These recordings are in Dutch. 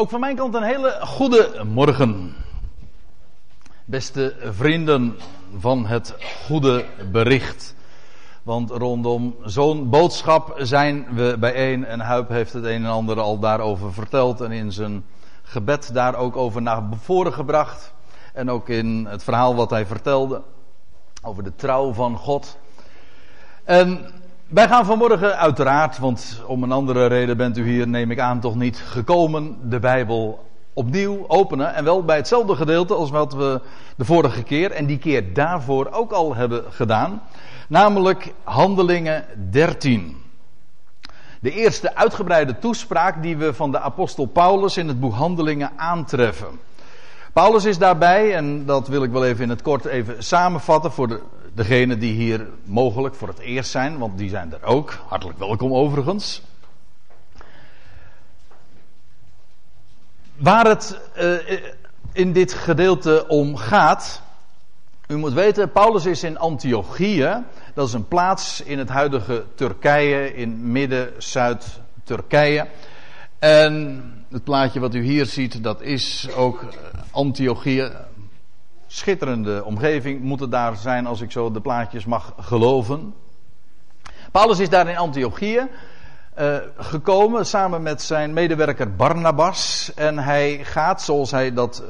Ook van mijn kant een hele goede morgen. Beste vrienden van het goede bericht. Want rondom zo'n boodschap zijn we bijeen. En Huip heeft het een en ander al daarover verteld. En in zijn gebed daar ook over naar voren gebracht. En ook in het verhaal wat hij vertelde. Over de trouw van God. En wij gaan vanmorgen uiteraard, want om een andere reden bent u hier, neem ik aan, toch niet gekomen, de Bijbel opnieuw openen. En wel bij hetzelfde gedeelte als wat we de vorige keer en die keer daarvoor ook al hebben gedaan. Namelijk Handelingen 13. De eerste uitgebreide toespraak die we van de apostel Paulus in het boek Handelingen aantreffen. Paulus is daarbij, en dat wil ik wel even in het kort even samenvatten voor de, degenen die hier mogelijk voor het eerst zijn, want die zijn er ook. Hartelijk welkom overigens. Waar het uh, in dit gedeelte om gaat. U moet weten, Paulus is in Antiochië. Dat is een plaats in het huidige Turkije, in midden-Zuid-Turkije. En het plaatje wat u hier ziet, dat is ook Antiochië. Schitterende omgeving moet het daar zijn als ik zo de plaatjes mag geloven. Paulus is daar in Antiochië uh, gekomen samen met zijn medewerker Barnabas. En hij gaat zoals hij dat uh,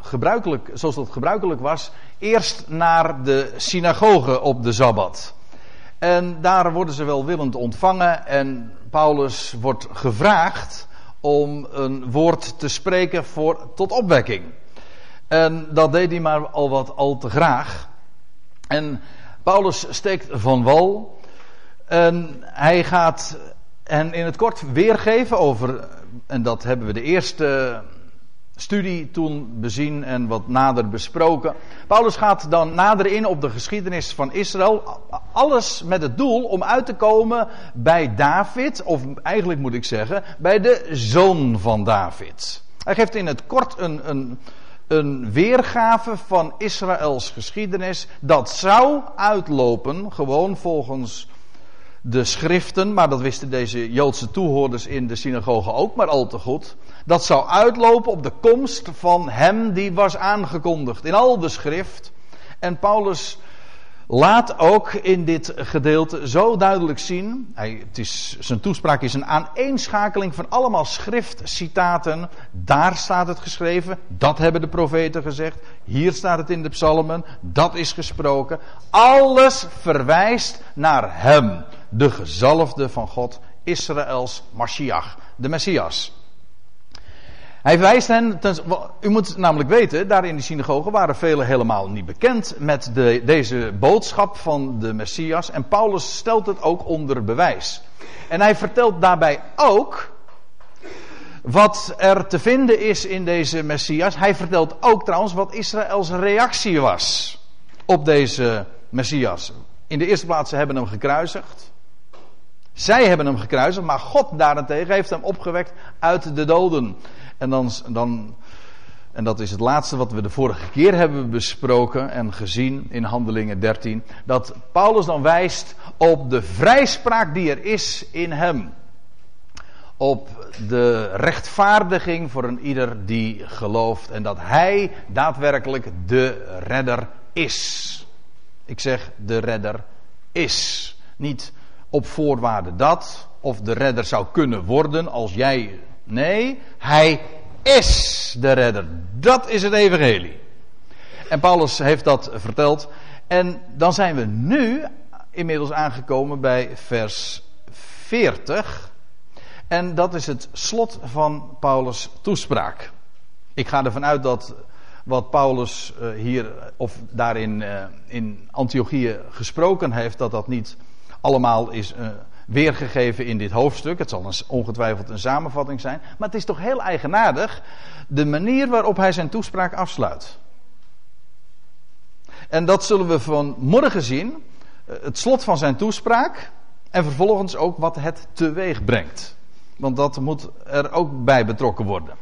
gebruikelijk, zoals dat gebruikelijk was, eerst naar de synagoge op de Sabbat. En daar worden ze welwillend ontvangen en Paulus wordt gevraagd om een woord te spreken voor, tot opwekking. En dat deed hij maar al wat al te graag. En Paulus steekt van wal. En hij gaat en in het kort weergeven over, en dat hebben we de eerste studie toen bezien en wat nader besproken. Paulus gaat dan nader in op de geschiedenis van Israël. Alles met het doel om uit te komen bij David, of eigenlijk moet ik zeggen, bij de zoon van David. Hij geeft in het kort een, een, een weergave van Israëls geschiedenis. Dat zou uitlopen, gewoon volgens de schriften, maar dat wisten deze Joodse toehoorders in de synagoge ook maar al te goed. Dat zou uitlopen op de komst van hem die was aangekondigd in al de schrift. En Paulus laat ook in dit gedeelte zo duidelijk zien. Hij, het is, zijn toespraak is een aaneenschakeling van allemaal schriftcitaten. Daar staat het geschreven. Dat hebben de profeten gezegd. Hier staat het in de psalmen. Dat is gesproken. Alles verwijst naar hem. De gezalfde van God. Israëls Mashiach. De Messias. Hij wijst hen, u moet namelijk weten, daar in de synagoge waren velen helemaal niet bekend met de, deze boodschap van de Messias. En Paulus stelt het ook onder bewijs. En hij vertelt daarbij ook wat er te vinden is in deze Messias. Hij vertelt ook trouwens wat Israëls reactie was op deze Messias. In de eerste plaats, ze hebben hem gekruisigd. Zij hebben hem gekruisigd, maar God daarentegen heeft hem opgewekt uit de doden. En dan, dan, en dat is het laatste wat we de vorige keer hebben besproken en gezien in Handelingen 13. Dat Paulus dan wijst op de vrijspraak die er is in hem. Op de rechtvaardiging voor een ieder die gelooft. En dat hij daadwerkelijk de redder is. Ik zeg de redder is. Niet op voorwaarde dat. Of de redder zou kunnen worden als jij Nee, hij is de redder. Dat is het evangelie. En Paulus heeft dat verteld. En dan zijn we nu inmiddels aangekomen bij vers 40. En dat is het slot van Paulus' toespraak. Ik ga ervan uit dat wat Paulus uh, hier of daarin uh, in Antiochië gesproken heeft, dat dat niet allemaal is uh, weergegeven in dit hoofdstuk. Het zal een, ongetwijfeld een samenvatting zijn. Maar het is toch heel eigenaardig de manier waarop hij zijn toespraak afsluit. En dat zullen we vanmorgen zien. Eh, het slot van zijn toespraak. En vervolgens ook wat het teweeg brengt. Want dat moet er ook bij betrokken worden.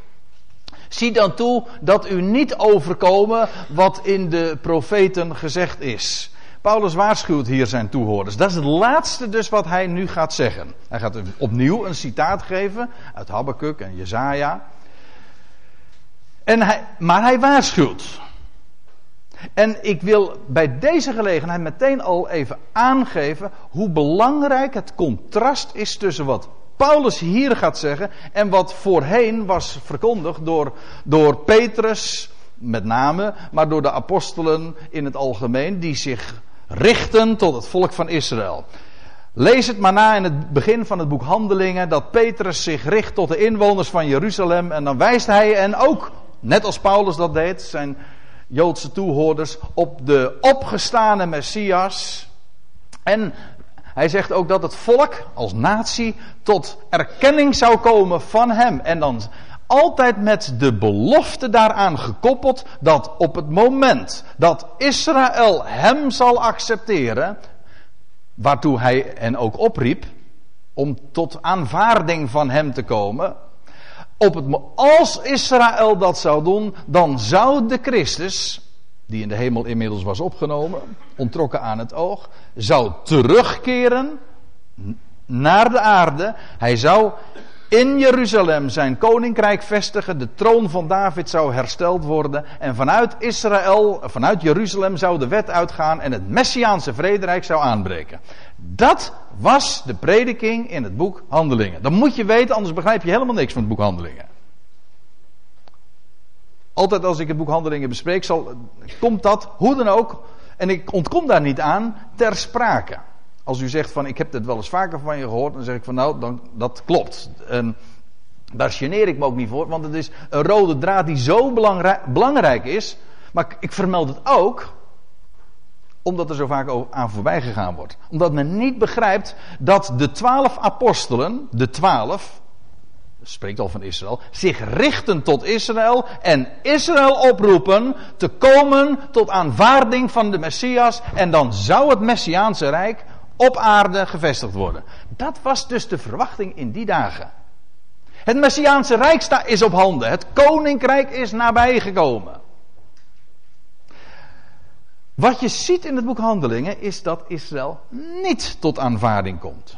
Zie dan toe dat u niet overkomen wat in de profeten gezegd is. Paulus waarschuwt hier zijn toehoorders. Dat is het laatste dus wat hij nu gaat zeggen. Hij gaat opnieuw een citaat geven uit Habakkuk en Jezaja. En hij, maar hij waarschuwt. En ik wil bij deze gelegenheid meteen al even aangeven hoe belangrijk het contrast is tussen wat Paulus hier gaat zeggen en wat voorheen was verkondigd door, door Petrus met name, maar door de apostelen in het algemeen, die zich richten tot het volk van Israël. Lees het maar na in het begin van het boek Handelingen, dat Petrus zich richt tot de inwoners van Jeruzalem en dan wijst hij en ook, net als Paulus dat deed, zijn Joodse toehoorders, op de opgestane Messias. En hij zegt ook dat het volk als natie tot erkenning zou komen van hem. En dan altijd met de belofte daaraan gekoppeld dat op het moment dat Israël hem zal accepteren, waartoe hij hen ook opriep, om tot aanvaarding van hem te komen, op het, als Israël dat zou doen, dan zou de Christus, die in de hemel inmiddels was opgenomen, ontrokken aan het oog, zou terugkeren naar de aarde. Hij zou in Jeruzalem zijn koninkrijk vestigen. De troon van David zou hersteld worden. En vanuit Israël, vanuit Jeruzalem zou de wet uitgaan en het Messiaanse vrederijk zou aanbreken. Dat was de prediking in het boek Handelingen. Dat moet je weten, anders begrijp je helemaal niks van het boek Handelingen. Altijd als ik het boek Handelingen bespreek, zal, komt dat, hoe dan ook, en ik ontkom daar niet aan, ter sprake. Als u zegt van ik heb dit wel eens vaker van je gehoord, dan zeg ik van nou, dan, dat klopt. En daar geneer ik me ook niet voor, want het is een rode draad die zo belangrijk, belangrijk is. Maar ik vermeld het ook omdat er zo vaak aan voorbij gegaan wordt. Omdat men niet begrijpt dat de twaalf apostelen, de twaalf, spreekt al van Israël, zich richten tot Israël en Israël oproepen te komen tot aanvaarding van de Messias en dan zou het Messiaanse Rijk op aarde gevestigd worden. Dat was dus de verwachting in die dagen. Het Messiaanse Rijk is op handen. Het koninkrijk is nabijgekomen. Wat je ziet in het boek Handelingen is dat Israël niet tot aanvaarding komt.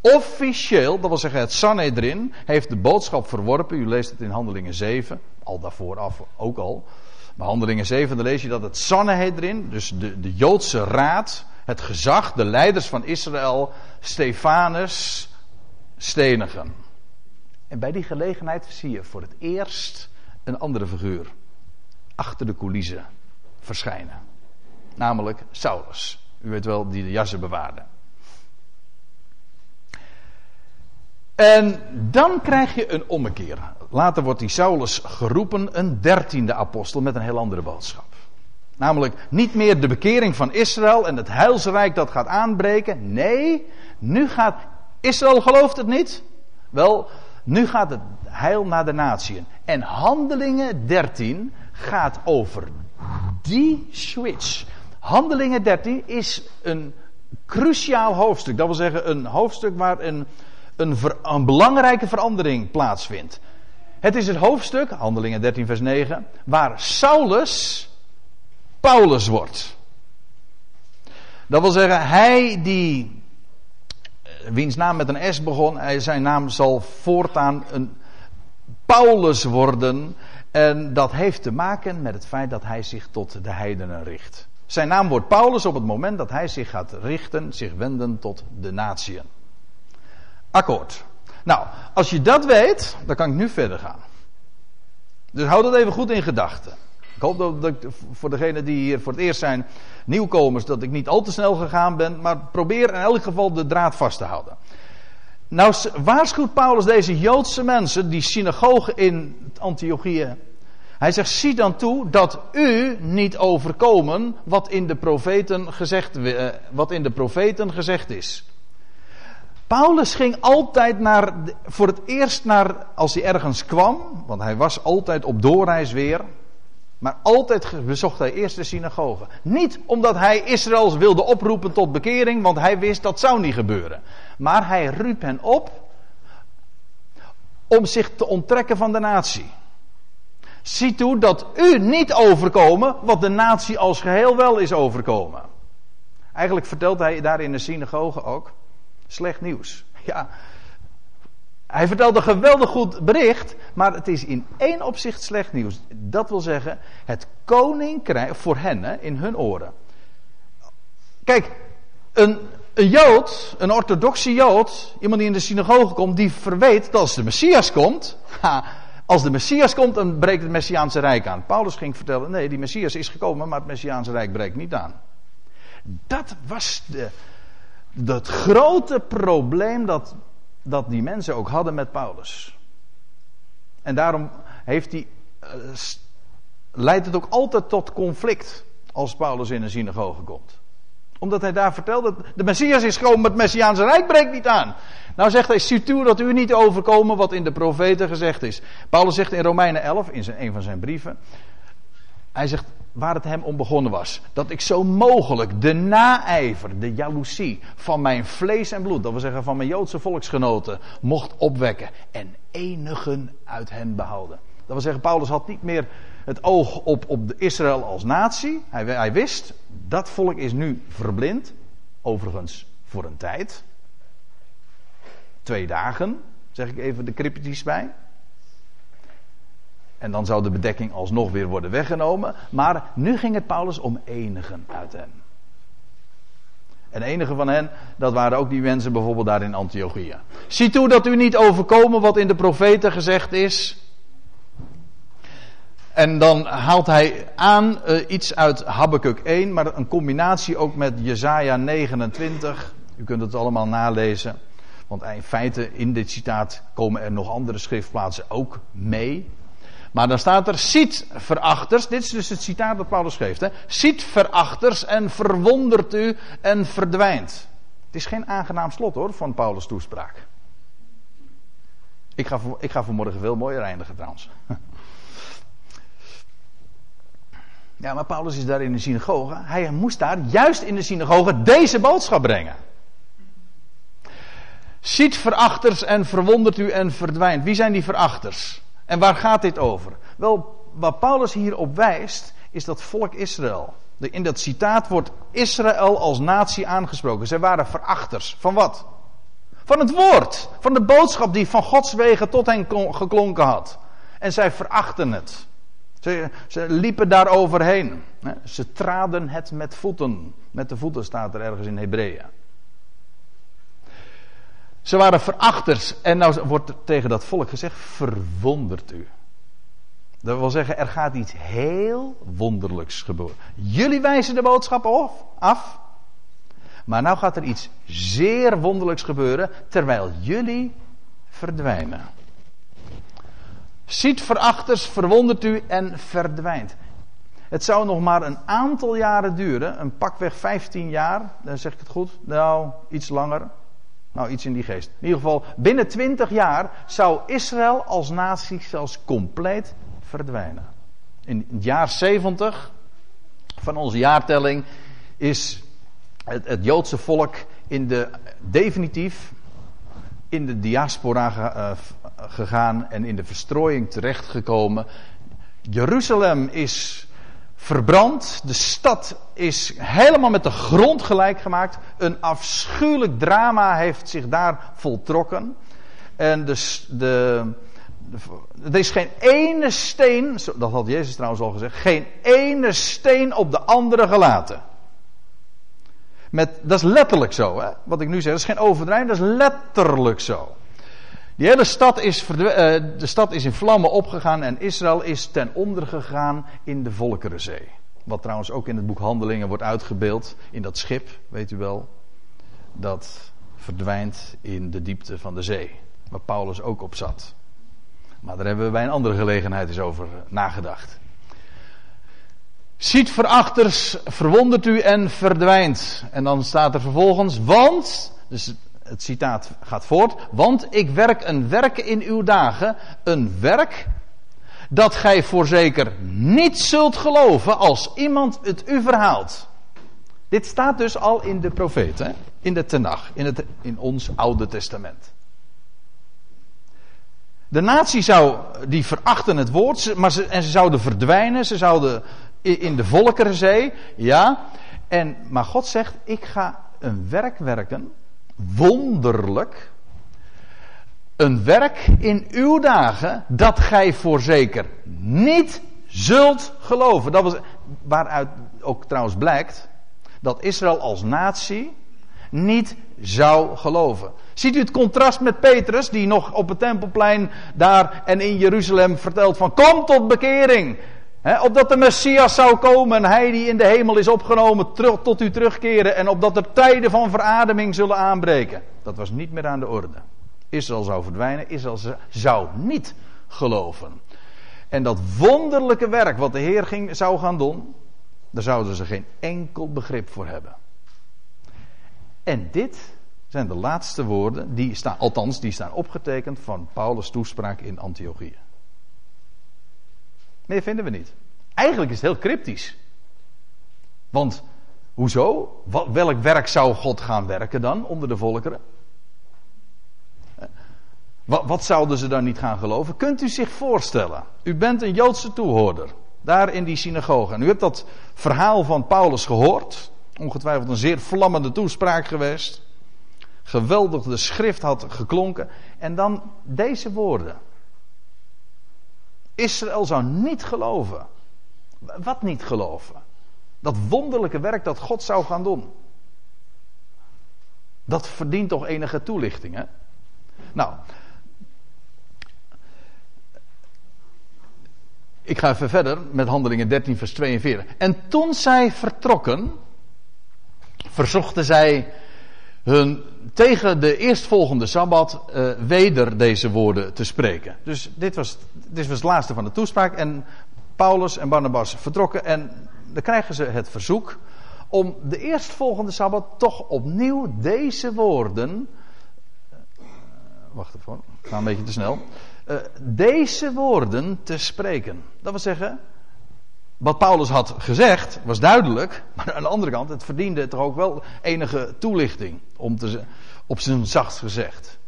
Officieel, dat wil zeggen het Sanhedrin, heeft de boodschap verworpen. U leest het in Handelingen 7, al daarvoor af ook al. Maar Handelingen 7, dan lees je dat het Sanhedrin, dus de, de Joodse raad, het gezag, de leiders van Israël, Stefanus stenigen. En bij die gelegenheid zie je voor het eerst een andere figuur achter de coulissen verschijnen. Namelijk Saulus. U weet wel, die de jassen bewaarde. En dan krijg je een ommekeer. Later wordt die Saulus geroepen een dertiende apostel met een heel andere boodschap. Namelijk niet meer de bekering van Israël en het heilsrijk dat gaat aanbreken. Nee, nu gaat Israël gelooft het niet. Wel, nu gaat het heil naar de natieën. En Handelingen 13 gaat over die switch. Handelingen 13 is een cruciaal hoofdstuk. Dat wil zeggen een hoofdstuk waar een, een, een belangrijke verandering plaatsvindt. Het is het hoofdstuk, Handelingen 13 vers 9, waar Saulus Paulus wordt. Dat wil zeggen, hij die, eh, wiens naam met een S begon, zijn naam zal voortaan een Paulus worden. En dat heeft te maken met het feit dat hij zich tot de heidenen richt. Zijn naam wordt Paulus op het moment dat hij zich gaat richten, zich wenden tot de natieën. Akkoord. Nou, als je dat weet, dan kan ik nu verder gaan. Dus houd dat even goed in gedachten. Ik hoop dat, ik voor degenen die hier voor het eerst zijn, nieuwkomers, dat ik niet al te snel gegaan ben, maar probeer in elk geval de draad vast te houden. Nou waarschuwt Paulus deze Joodse mensen, die synagogen in Antiochië. Hij zegt, zie dan toe dat u niet overkomen wat in de profeten gezegd, eh, wat in de profeten gezegd is. Paulus ging altijd naar, voor het eerst naar, als hij ergens kwam, want hij was altijd op doorreis weer, maar altijd bezocht hij eerst de synagoge. Niet omdat hij Israëls wilde oproepen tot bekering, want hij wist dat zou niet gebeuren. Maar hij riep hen op om zich te onttrekken van de natie. Zie toe dat u niet overkomen wat de natie als geheel wel is overkomen. Eigenlijk vertelt hij daar in de synagoge ook slecht nieuws. Ja, Hij vertelde een geweldig goed bericht, maar het is in één opzicht slecht nieuws. Dat wil zeggen, het koninkrijk, voor hen, hè, in hun oren. Kijk, een, een Jood, een orthodoxe Jood, iemand die in de synagoge komt, die verweet dat als de Messias komt, als de Messias komt, dan breekt het Messiaanse Rijk aan. Paulus ging vertellen, nee, die Messias is gekomen, maar het Messiaanse Rijk breekt niet aan. Dat was de, dat grote probleem dat, dat die mensen ook hadden met Paulus. En daarom heeft hij, uh, leidt het ook altijd tot conflict als Paulus in een synagoge komt omdat hij daar vertelde, de Messias is gekomen, het Messiaanse Rijk breekt niet aan. Nou zegt hij, ziet dat u niet overkomen wat in de profeten gezegd is. Paulus zegt in Romeinen 11, in zijn, een van zijn brieven, hij zegt waar het hem om begonnen was. Dat ik zo mogelijk de naijver, de jaloezie van mijn vlees en bloed, dat wil zeggen van mijn Joodse volksgenoten, mocht opwekken en enigen uit hen behouden. Dat wil zeggen, Paulus had niet meer het oog op, op Israël als natie. Hij, hij wist, dat volk is nu verblind. Overigens voor een tijd. Twee dagen, zeg ik even de cryptisch bij. En dan zou de bedekking alsnog weer worden weggenomen. Maar nu ging het Paulus om enigen uit hen. En enige van hen, dat waren ook die mensen bijvoorbeeld daar in Antiochia. Zie toe dat u niet overkomen wat in de profeten gezegd is. En dan haalt hij aan uh, iets uit Habakkuk 1, maar een combinatie ook met Jesaja 29. U kunt het allemaal nalezen. Want in feite in dit citaat komen er nog andere schriftplaatsen ook mee. Maar dan staat er, ziet verachters, dit is dus het citaat dat Paulus geeft, hè. Ziet verachters en verwondert u en verdwijnt. Het is geen aangenaam slot hoor, van Paulus' toespraak. Ik ga, ik ga vanmorgen veel mooier eindigen trouwens. Ja, maar Paulus is daar in de synagoge. Hij moest daar juist in de synagoge deze boodschap brengen. Ziet verachters en verwondert u en verdwijnt. Wie zijn die verachters? En waar gaat dit over? Wel, wat Paulus hier op wijst, is dat volk Israël. In dat citaat wordt Israël als natie aangesproken. Zij waren verachters. Van wat? Van het woord. Van de boodschap die van Gods wegen tot hen geklonken had. En zij verachten het. Ze, ze liepen daar overheen. Ze traden het met voeten. Met de voeten staat er ergens in Hebreeën. Ze waren verachters. En nou wordt tegen dat volk gezegd: verwondert u. Dat wil zeggen, er gaat iets heel wonderlijks gebeuren. Jullie wijzen de boodschap af. Maar nou gaat er iets zeer wonderlijks gebeuren. Terwijl jullie verdwijnen. Ziet verachters, verwondert u en verdwijnt. Het zou nog maar een aantal jaren duren, een pakweg 15 jaar, dan zeg ik het goed, nou iets langer, nou iets in die geest. In ieder geval, binnen 20 jaar zou Israël als natie zelfs compleet verdwijnen. In het jaar 70 van onze jaartelling is het, het Joodse volk in de, definitief in de diaspora uh, gegaan en in de verstrooiing terechtgekomen. Jeruzalem is verbrand. De stad is helemaal met de grond gelijk gemaakt. Een afschuwelijk drama heeft zich daar voltrokken. En dus de, er is geen ene steen, dat had Jezus trouwens al gezegd, geen ene steen op de andere gelaten. Met, dat is letterlijk zo, hè? wat ik nu zeg. Dat is geen overdrijving, dat is letterlijk zo. Die hele stad is, uh, de stad is in vlammen opgegaan en Israël is ten onder gegaan in de Volkerenzee. Wat trouwens ook in het boek Handelingen wordt uitgebeeld in dat schip, weet u wel. Dat verdwijnt in de diepte van de zee. Waar Paulus ook op zat. Maar daar hebben we bij een andere gelegenheid eens over nagedacht. Ziet verachters, verwondert u en verdwijnt. En dan staat er vervolgens, want, dus het citaat gaat voort, want ik werk een werk in uw dagen, een werk dat gij voorzeker niet zult geloven als iemand het u verhaalt. Dit staat dus al in de profeten, in de Tenach, in, het, in ons Oude Testament. De natie zou, die verachten het woord, maar ze, en ze zouden verdwijnen, ze zouden in de Volkerenzee, ja. En, maar God zegt, ik ga een werk werken, wonderlijk, een werk in uw dagen dat gij voorzeker niet zult geloven. Dat was waaruit ook trouwens blijkt dat Israël als natie niet zou geloven. Ziet u het contrast met Petrus, die nog op het tempelplein daar en in Jeruzalem vertelt van kom tot bekering. He, opdat de Messias zou komen en hij die in de hemel is opgenomen terug, tot u terugkeren en opdat er tijden van verademing zullen aanbreken. Dat was niet meer aan de orde. Israël zou verdwijnen, Israël zou niet geloven. En dat wonderlijke werk wat de Heer ging, zou gaan doen, daar zouden ze geen enkel begrip voor hebben. En dit zijn de laatste woorden, die staan, althans, die staan opgetekend van Paulus' toespraak in Antiochië. Meer vinden we niet. Eigenlijk is het heel cryptisch. Want, hoezo? Welk werk zou God gaan werken dan onder de volkeren? Wat, wat zouden ze dan niet gaan geloven? Kunt u zich voorstellen? U bent een Joodse toehoorder. Daar in die synagoge. En u hebt dat verhaal van Paulus gehoord. Ongetwijfeld een zeer vlammende toespraak geweest. Geweldig de schrift had geklonken. En dan deze woorden. Israël zou niet geloven. Wat niet geloven? Dat wonderlijke werk dat God zou gaan doen. Dat verdient toch enige toelichting, hè? Nou, Ik ga even verder met handelingen 13, vers 42. En toen zij vertrokken, verzochten zij hun tegen de eerstvolgende sabbat uh, weder deze woorden te spreken. Dus dit was, dit was het laatste van de toespraak. En Paulus en Barnabas vertrokken en dan krijgen ze het verzoek om de eerstvolgende sabbat toch opnieuw deze woorden. Wacht even, ik ga een beetje te snel. Uh, deze woorden te spreken. Dat wil zeggen, wat Paulus had gezegd was duidelijk, maar aan de andere kant, het verdiende toch ook wel enige toelichting, om te, op zijn zacht gezegd.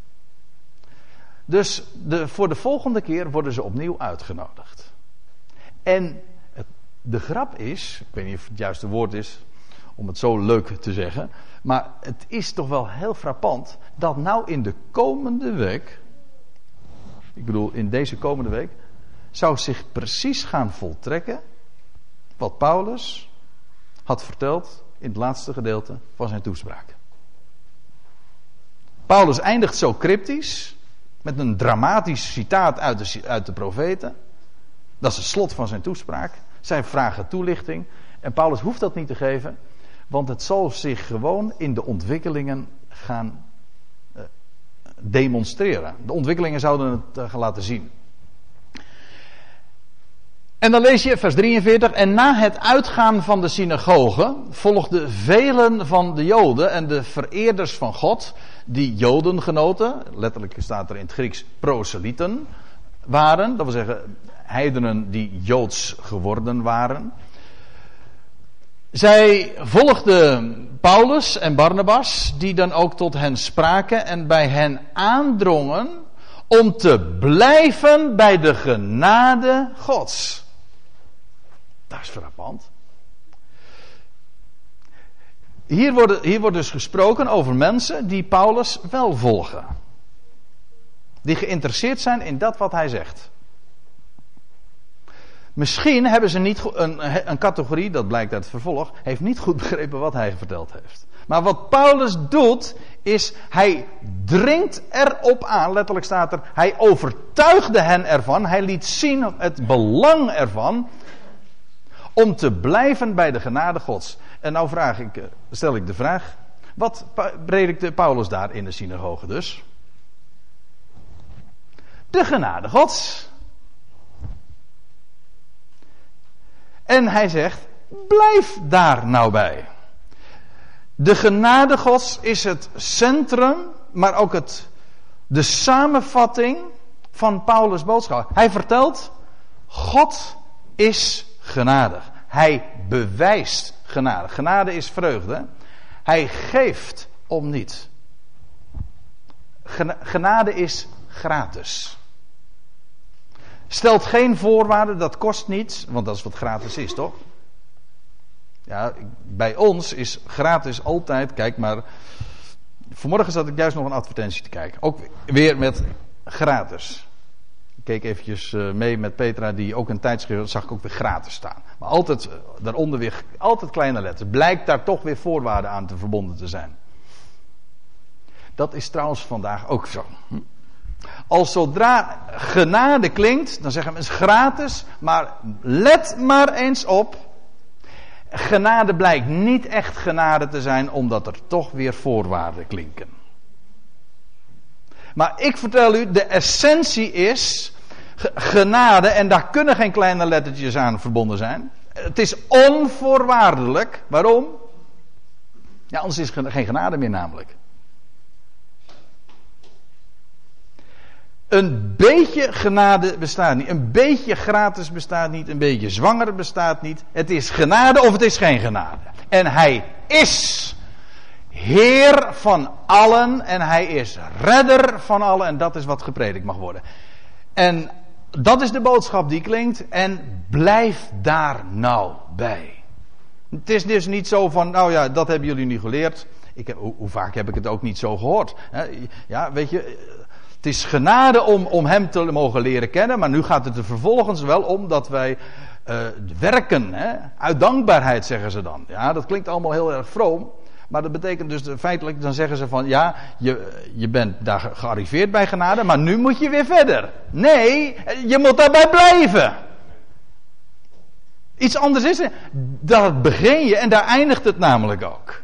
Dus de, voor de volgende keer worden ze opnieuw uitgenodigd. En het, de grap is, ik weet niet of het juiste woord is om het zo leuk te zeggen, maar het is toch wel heel frappant dat nou in de komende week, ik bedoel in deze komende week, zou zich precies gaan voltrekken wat Paulus had verteld in het laatste gedeelte van zijn toespraak. Paulus eindigt zo cryptisch met een dramatisch citaat uit de, uit de profeten. Dat is het slot van zijn toespraak. Zij vragen toelichting. En Paulus hoeft dat niet te geven, want het zal zich gewoon in de ontwikkelingen gaan uh, demonstreren. De ontwikkelingen zouden het uh, gaan laten zien. En dan lees je vers 43. En na het uitgaan van de synagoge volgden velen van de Joden en de vereerders van God, die Jodengenoten, letterlijk staat er in het Grieks proselyten, waren. Dat wil zeggen heidenen die Joods geworden waren. Zij volgden Paulus en Barnabas, die dan ook tot hen spraken en bij hen aandrongen om te blijven bij de genade Gods. Dat is frappant. Hier wordt, hier wordt dus gesproken over mensen die Paulus wel volgen. Die geïnteresseerd zijn in dat wat hij zegt. Misschien hebben ze niet een, een categorie, dat blijkt uit het vervolg, heeft niet goed begrepen wat hij verteld heeft. Maar wat Paulus doet, is hij dringt erop aan, letterlijk staat er, hij overtuigde hen ervan, hij liet zien het belang ervan om te blijven bij de genade Gods. En nou vraag ik, eh, stel ik de vraag, wat predikte Paulus daar in de synagoge dus? De genade Gods. En hij zegt, blijf daar nou bij. De genade Gods is het centrum, maar ook het, de samenvatting van Paulus' boodschap. Hij vertelt, God is genadig. Hij bewijst genade. Genade is vreugde. Hij geeft om niet. Genade is gratis. Stelt geen voorwaarden, dat kost niets, want dat is wat gratis is, toch? Ja, bij ons is gratis altijd, kijk maar. Vanmorgen zat ik juist nog een advertentie te kijken. Ook weer met gratis. Keek eventjes eh, mee met Petra, die ook een tijdschrift, zag ik ook weer gratis staan. Maar altijd, eh, daaronder weer, altijd kleine letters. Blijkt daar toch weer voorwaarden aan te verbonden te zijn. Dat is trouwens vandaag ook zo. Als zodra genade klinkt, dan zeggen mensen gratis, maar let maar eens op. Genade blijkt niet echt genade te zijn, omdat er toch weer voorwaarden klinken. Maar ik vertel u, de essentie is genade, en daar kunnen geen kleine lettertjes aan verbonden zijn. Het is onvoorwaardelijk. Waarom? Ja, anders is er geen genade meer namelijk. Een beetje genade bestaat niet. Een beetje gratis bestaat niet. Een beetje zwanger bestaat niet. Het is genade of het is geen genade. En hij is Heer van allen. En hij is redder van allen. En dat is wat gepredikt mag worden. En dat is de boodschap die klinkt. En blijf daar nou bij. Het is dus niet zo van, nou ja, dat hebben jullie nu geleerd. Ik hoe, vaak heb ik het ook niet zo gehoord? Ja, weet je, het is genade om, om Hem te mogen leren kennen, maar nu gaat het er vervolgens wel om dat wij uh, werken. Hè? Uit dankbaarheid zeggen ze dan. Ja, dat klinkt allemaal heel erg vroom. Maar dat betekent dus feitelijk, dan zeggen ze van ja, je, je bent daar gearriveerd bij genade, maar nu moet je weer verder. Nee, je moet daarbij blijven. Iets anders is het. Daar begin je en daar eindigt het namelijk ook.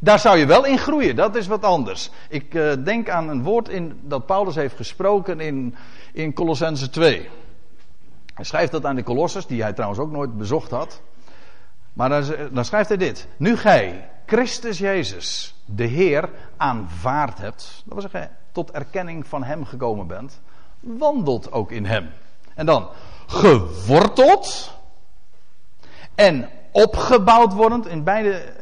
Daar zou je wel in groeien, dat is wat anders. Ik uh, denk aan een woord in, dat Paulus heeft gesproken in, in Colossense 2. Hij schrijft dat aan de Kolossers, die hij trouwens ook nooit bezocht had. Maar dan, dan schrijft hij dit. Nu gij, Christus Jezus, de Heer, aanvaard hebt. Dat wil zeggen, tot erkenning van Hem gekomen bent. Wandelt ook in Hem. En dan, geworteld. En opgebouwd wordend. In beide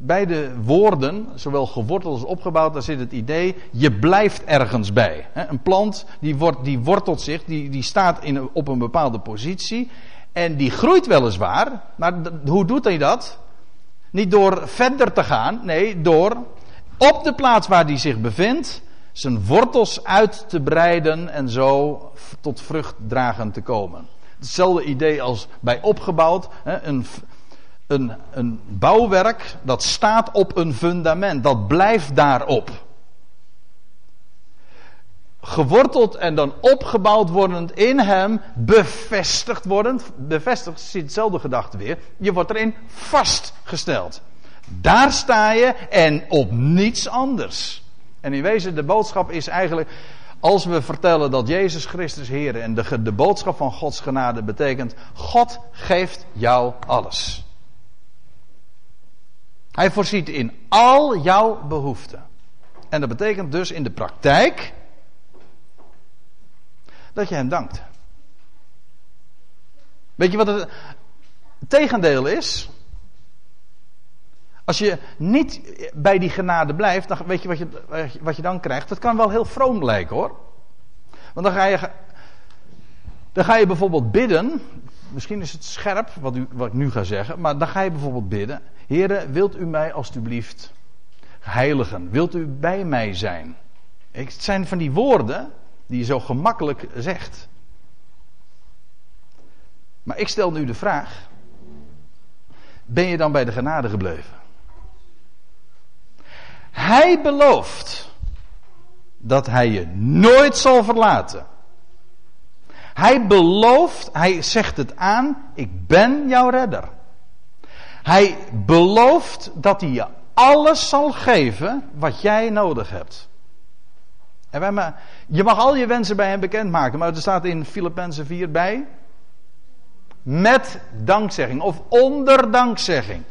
beide woorden, zowel geworteld als opgebouwd, daar zit het idee, je blijft ergens bij. Een plant die, wordt, die wortelt zich, die, die staat in, op een bepaalde positie. En die groeit weliswaar, maar hoe doet hij dat? Niet door verder te gaan, nee, door op de plaats waar hij zich bevindt, zijn wortels uit te breiden en zo tot vruchtdragend te komen. Hetzelfde idee als bij opgebouwd. Een, een, een bouwwerk dat staat op een fundament, dat blijft daarop. Geworteld en dan opgebouwd wordend in hem, bevestigd wordend. Bevestigd zit hetzelfde gedachte weer. Je wordt erin vastgesteld. Daar sta je en op niets anders. En in wezen, de boodschap is eigenlijk. Als we vertellen dat Jezus Christus Heer en de, de boodschap van Gods genade betekent: God geeft jou alles. Hij voorziet in al jouw behoeften. En dat betekent dus in de praktijk dat je hem dankt. Weet je wat het tegendeel is? Als je niet bij die genade blijft, dan weet je wat, je wat je dan krijgt. Dat kan wel heel vroom lijken hoor. Want dan ga je, dan ga je bijvoorbeeld bidden. Misschien is het scherp wat, u, wat ik nu ga zeggen. Maar dan ga je bijvoorbeeld bidden. Heren, wilt u mij alstublieft heiligen? Wilt u bij mij zijn? Het zijn van die woorden die je zo gemakkelijk zegt. Maar ik stel nu de vraag: ben je dan bij de genade gebleven? Hij belooft dat hij je nooit zal verlaten. Hij belooft, hij zegt het aan: ik ben jouw redder. Hij belooft dat hij je alles zal geven wat jij nodig hebt. En wij, je mag al je wensen bij hem bekendmaken, maar er staat in Filippenzen 4 bij. Met dankzegging of onder dankzegging.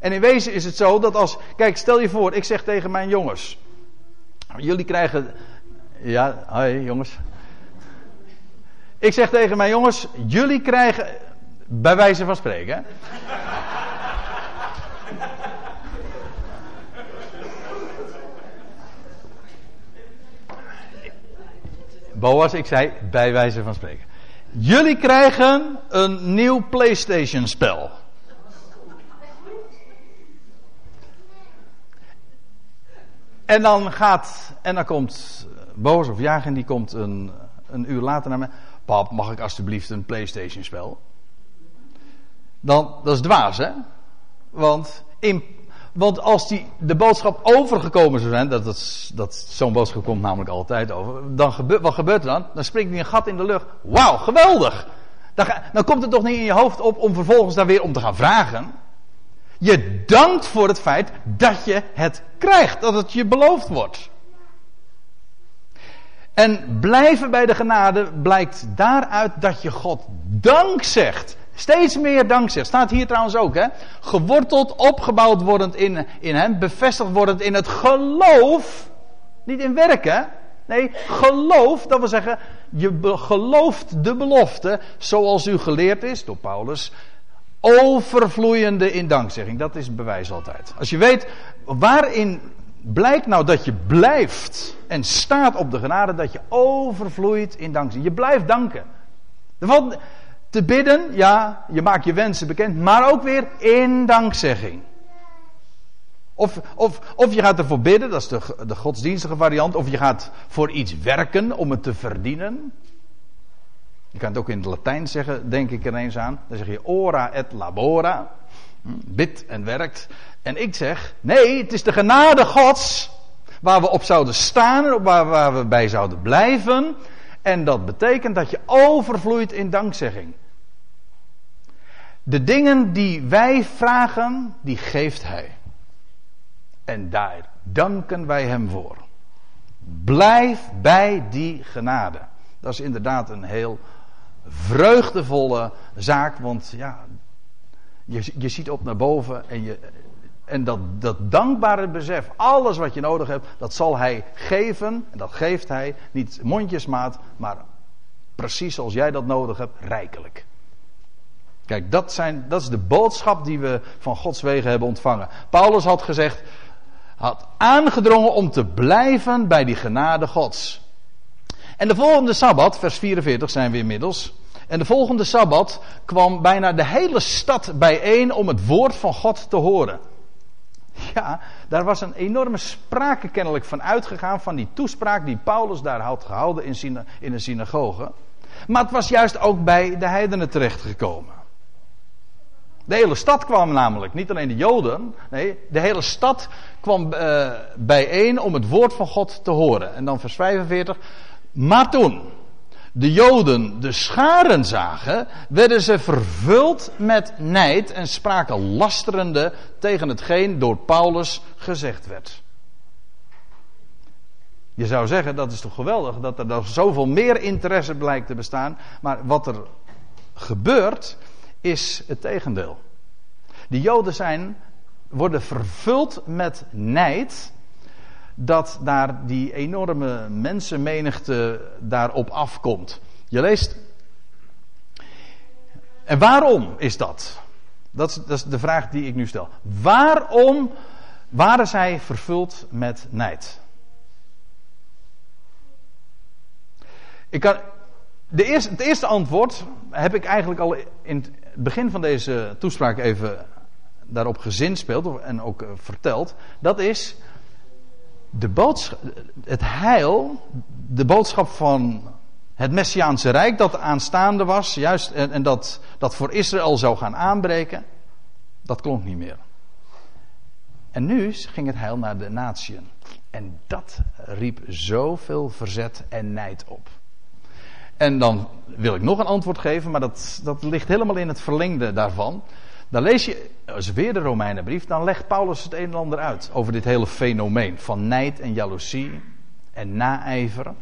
En in wezen is het zo dat als. Kijk, stel je voor, ik zeg tegen mijn jongens. Jullie krijgen. Ja, hoi jongens. Ik zeg tegen mijn jongens: Jullie krijgen. Bij wijze van spreken. Boas, ik zei bij wijze van spreken. Jullie krijgen een nieuw PlayStation spel. En dan gaat, en dan komt Boos of Jagen, die komt een, een uur later naar me. Pap, mag ik alstublieft een PlayStation spel? Dan, dat is dwaas, hè? Want, in, want als die, de boodschap overgekomen zou zijn, dat, dat, zo'n boodschap komt namelijk altijd over, dan wat gebeurt er dan? Dan springt hij een gat in de lucht. Wauw, geweldig! Dan, dan komt het toch niet in je hoofd op om vervolgens daar weer om te gaan vragen. Je dankt voor het feit dat je het krijgt, dat het je beloofd wordt. En blijven bij de genade blijkt daaruit dat je God dank zegt. Steeds meer dank zegt. Staat hier trouwens ook, hè? Geworteld, opgebouwd wordend in, in hem, bevestigd wordend in het geloof. Niet in werken. Nee, geloof, dat wil zeggen, je gelooft de belofte zoals u geleerd is door Paulus. Overvloeiende in dankzegging. Dat is bewijs altijd. Als je weet waarin blijkt nou dat je blijft en staat op de genade, dat je overvloeit in dankzegging. Je blijft danken. Te bidden, ja, je maakt je wensen bekend, maar ook weer in dankzegging. Of, of, of je gaat ervoor bidden, dat is de, de godsdienstige variant. Of je gaat voor iets werken om het te verdienen. Je kan het ook in het Latijn zeggen, denk ik er eens aan. Dan zeg je ora et labora. Hm, bid en werkt. En ik zeg, nee, het is de genade Gods. Waar we op zouden staan, waar, waar we bij zouden blijven. En dat betekent dat je overvloeit in dankzegging. De dingen die wij vragen, die geeft Hij. En daar danken wij Hem voor. Blijf bij die genade. Dat is inderdaad een heel vreugdevolle zaak, want ja, je, je ziet op naar boven en, je, en dat, dat dankbare besef, alles wat je nodig hebt, dat zal Hij geven, en dat geeft Hij, niet mondjesmaat, maar precies zoals jij dat nodig hebt, rijkelijk. Kijk, dat, zijn, dat is de boodschap die we van Gods wegen hebben ontvangen. Paulus had gezegd, had aangedrongen om te blijven bij die genade Gods. En de volgende sabbat, vers 44 zijn we inmiddels. En de volgende sabbat kwam bijna de hele stad bijeen om het woord van God te horen. Ja, daar was een enorme sprake kennelijk van uitgegaan van die toespraak die Paulus daar had gehouden in, in een synagoge. Maar het was juist ook bij de heidenen terechtgekomen. De hele stad kwam namelijk, niet alleen de Joden, nee, de hele stad kwam uh, bijeen om het woord van God te horen. En dan vers 45. Maar toen de Joden de scharen zagen, werden ze vervuld met nijd en spraken lasterende tegen hetgeen door Paulus gezegd werd. Je zou zeggen, dat is toch geweldig, dat er zoveel meer interesse blijkt te bestaan. Maar wat er gebeurt, is het tegendeel. De Joden zijn, worden vervuld met nijd dat daar die enorme mensenmenigte daarop afkomt. Je leest. En waarom is dat? Dat is, dat is de vraag die ik nu stel. Waarom waren zij vervuld met nijd? Ik kan, de eerste, het eerste antwoord heb ik eigenlijk al in begin van deze toespraak even daarop gezinspeeld en ook eh, verteld. Dat is de boodschap, het heil, de boodschap van het Messiaanse Rijk dat aanstaande was, juist, en, en dat, dat voor Israël zou gaan aanbreken, dat klonk niet meer. En nu ging het heil naar de natieën. En dat riep zoveel verzet en nijd op. En dan wil ik nog een antwoord geven, maar dat, dat ligt helemaal in het verlengde daarvan. Dan lees je, als weer de Romeinenbrief, dan legt Paulus het een en ander uit over dit hele fenomeen van nijd en jaloezie en naijver.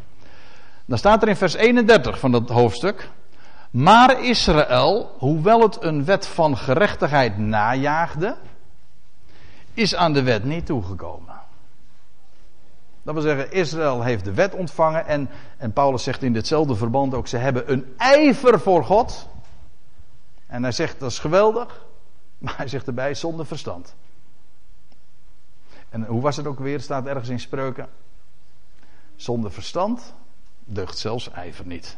Dan staat er in vers 31 van dat hoofdstuk. Maar Israël, hoewel het een wet van gerechtigheid najaagde, is aan de wet niet toegekomen. Dat wil zeggen, Israël heeft de wet ontvangen en, en Paulus zegt in ditzelfde verband ook, ze hebben een ijver voor God. En hij zegt, dat is geweldig. Maar hij zegt erbij zonder verstand. En hoe was het ook weer? Staat ergens in spreuken. Zonder verstand deugt zelfs ijver niet.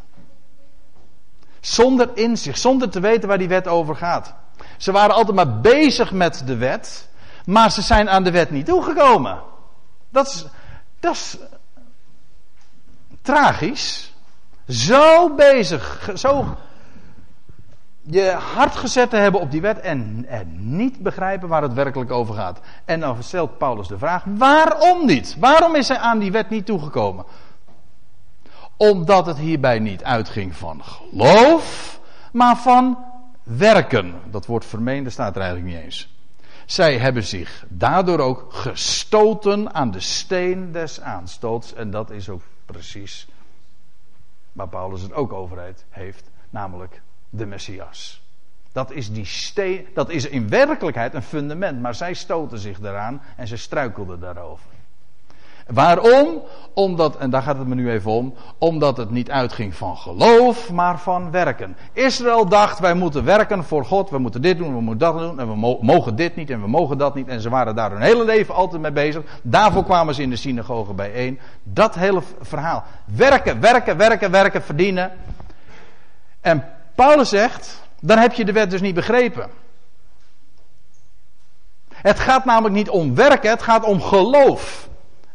Zonder inzicht, zonder te weten waar die wet over gaat. Ze waren altijd maar bezig met de wet, maar ze zijn aan de wet niet toegekomen. Dat is, Dat is tragisch. Zo bezig, zo je hart gezet te hebben op die wet en, en niet begrijpen waar het werkelijk over gaat. En dan stelt Paulus de vraag: waarom niet? Waarom is hij aan die wet niet toegekomen? Omdat het hierbij niet uitging van geloof, maar van werken. Dat woord vermeende staat er eigenlijk niet eens. Zij hebben zich daardoor ook gestoten aan de steen des aanstoots. En dat is ook precies waar Paulus het ook over heeft, namelijk de Messias. Dat is, die steen, dat is in werkelijkheid een fundament, maar zij stoten zich daaraan en ze struikelden daarover. Waarom? Omdat, en daar gaat het me nu even om, omdat het niet uitging van geloof, maar van werken. Israël dacht, wij moeten werken voor God, we moeten dit doen, we moeten dat doen, en we mogen dit niet en we mogen dat niet. En ze waren daar hun hele leven altijd mee bezig. Daarvoor kwamen ze in de synagoge bijeen. Dat hele verhaal. Werken, werken, werken, werken, verdienen. En Paulus zegt, dan heb je de wet dus niet begrepen. Het gaat namelijk niet om werken, het gaat om geloof.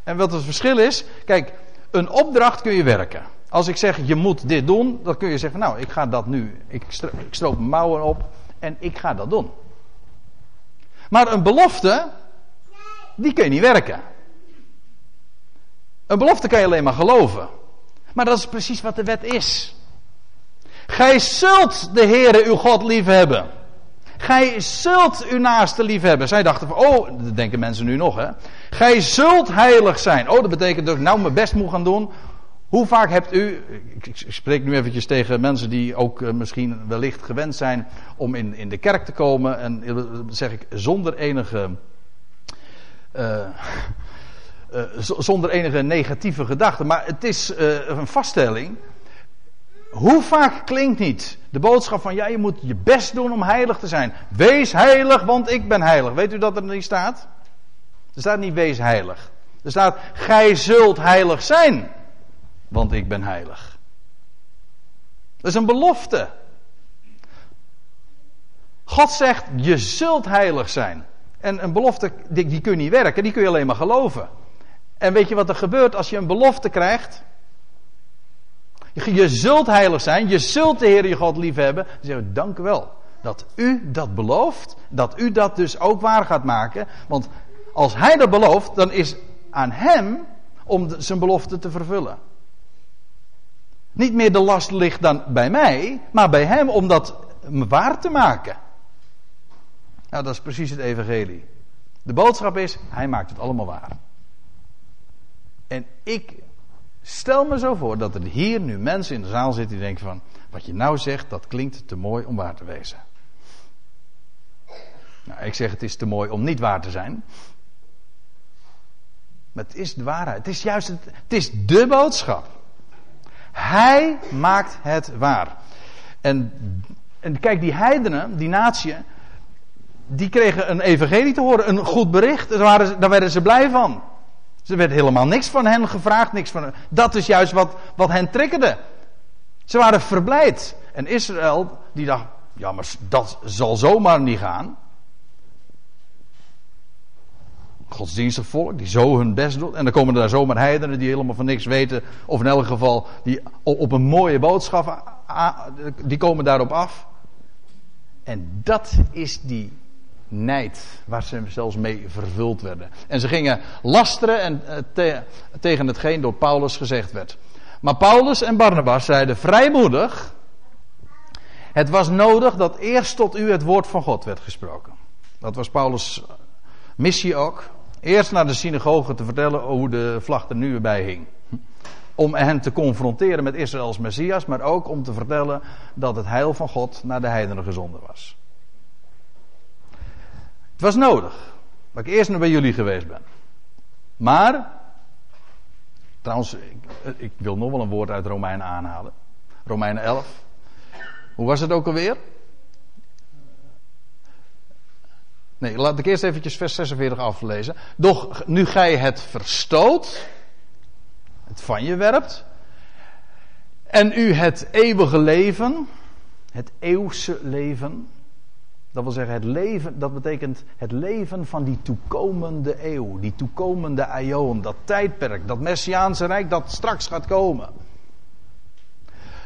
En wat het verschil is, kijk, een opdracht kun je werken. Als ik zeg, je moet dit doen, dan kun je zeggen, nou, ik ga dat nu, ik, ik stroop mijn mouwen op en ik ga dat doen. Maar een belofte, die kun je niet werken. Een belofte kan je alleen maar geloven. Maar dat is precies wat de wet is. Gij zult de Heere uw God liefhebben. Gij zult uw naaste liefhebben. Zij dachten van, oh, dat denken mensen nu nog, hè. Gij zult heilig zijn. Oh, dat betekent dat ik nou mijn best moet gaan doen. Hoe vaak hebt u, ik, spreek nu eventjes tegen mensen die ook uh, misschien wellicht gewend zijn om in, in de kerk te komen. En uh, zeg ik zonder enige, uh, zonder enige negatieve gedachten. Maar het is een vaststelling hoe vaak klinkt niet de boodschap van ja, je moet je best doen om heilig te zijn. Wees heilig, want ik ben heilig. Weet u dat er niet staat? Er staat niet wees heilig. Er staat gij zult heilig zijn, want ik ben heilig. Dat is een belofte. God zegt je zult heilig zijn. En een belofte die, die kun je niet werken, die kun je alleen maar geloven. En weet je wat er gebeurt als je een belofte krijgt? Je zult heilig zijn, je zult de Heer je God lief hebben. Dan zeggen we, dank u wel dat u dat belooft, dat u dat dus ook waar gaat maken. Want als hij dat belooft, dan is aan hem om zijn belofte te vervullen. Niet meer de last ligt dan bij mij, maar bij hem om dat waar te maken. Nou, dat is precies het evangelie. De boodschap is, hij maakt het allemaal waar. En ik Stel me zo voor dat er hier nu mensen in de zaal zitten die denken van, wat je nou zegt, dat klinkt te mooi om waar te wezen. Nou, ik zeg het is te mooi om niet waar te zijn. Maar het is de waarheid. Het is juist het, het is de boodschap. Hij maakt het waar. En, en kijk, die heidenen, die natie, die kregen een evangelie te horen, een goed bericht. Daar, waren, daar werden ze blij van. Ze werd helemaal niks van hen gevraagd, niks van Dat is juist wat, wat hen triggerde. Ze waren verblijd. En Israël, die dacht, ja, maar dat zal zomaar niet gaan. Godsdienstig volk, die zo hun best doet. En dan komen er daar zomaar heidenen die helemaal van niks weten. Of in elk geval, die op een mooie boodschap, die komen daarop af. En dat is die nijd, waar ze zelfs mee vervuld werden. En ze gingen lasteren en, eh, tegen hetgeen door Paulus gezegd werd. Maar Paulus en Barnabas zeiden vrijmoedig: Het was nodig dat eerst tot u het woord van God werd gesproken. Dat was Paulus' missie ook. Eerst naar de synagoge te vertellen hoe de vlag er nu bij hing. Om hen te confronteren met Israëls Messias, maar ook om te vertellen dat het heil van God naar de heidenen gezonden was. Het was nodig dat ik eerst nog bij jullie geweest ben. Maar, trouwens, ik, ik wil nog wel een woord uit Romeinen aanhalen. Romeinen 11. Hoe was het ook alweer? Nee, laat ik eerst eventjes vers 46 aflezen. Doch nu gij het verstoot, het van je werpt, en u het eeuwige leven, het eeuwse leven, Dat wil zeggen, het leven, dat betekent het leven van die toekomende eeuw, die toekomende aion, dat tijdperk, dat Messiaanse rijk dat straks gaat komen.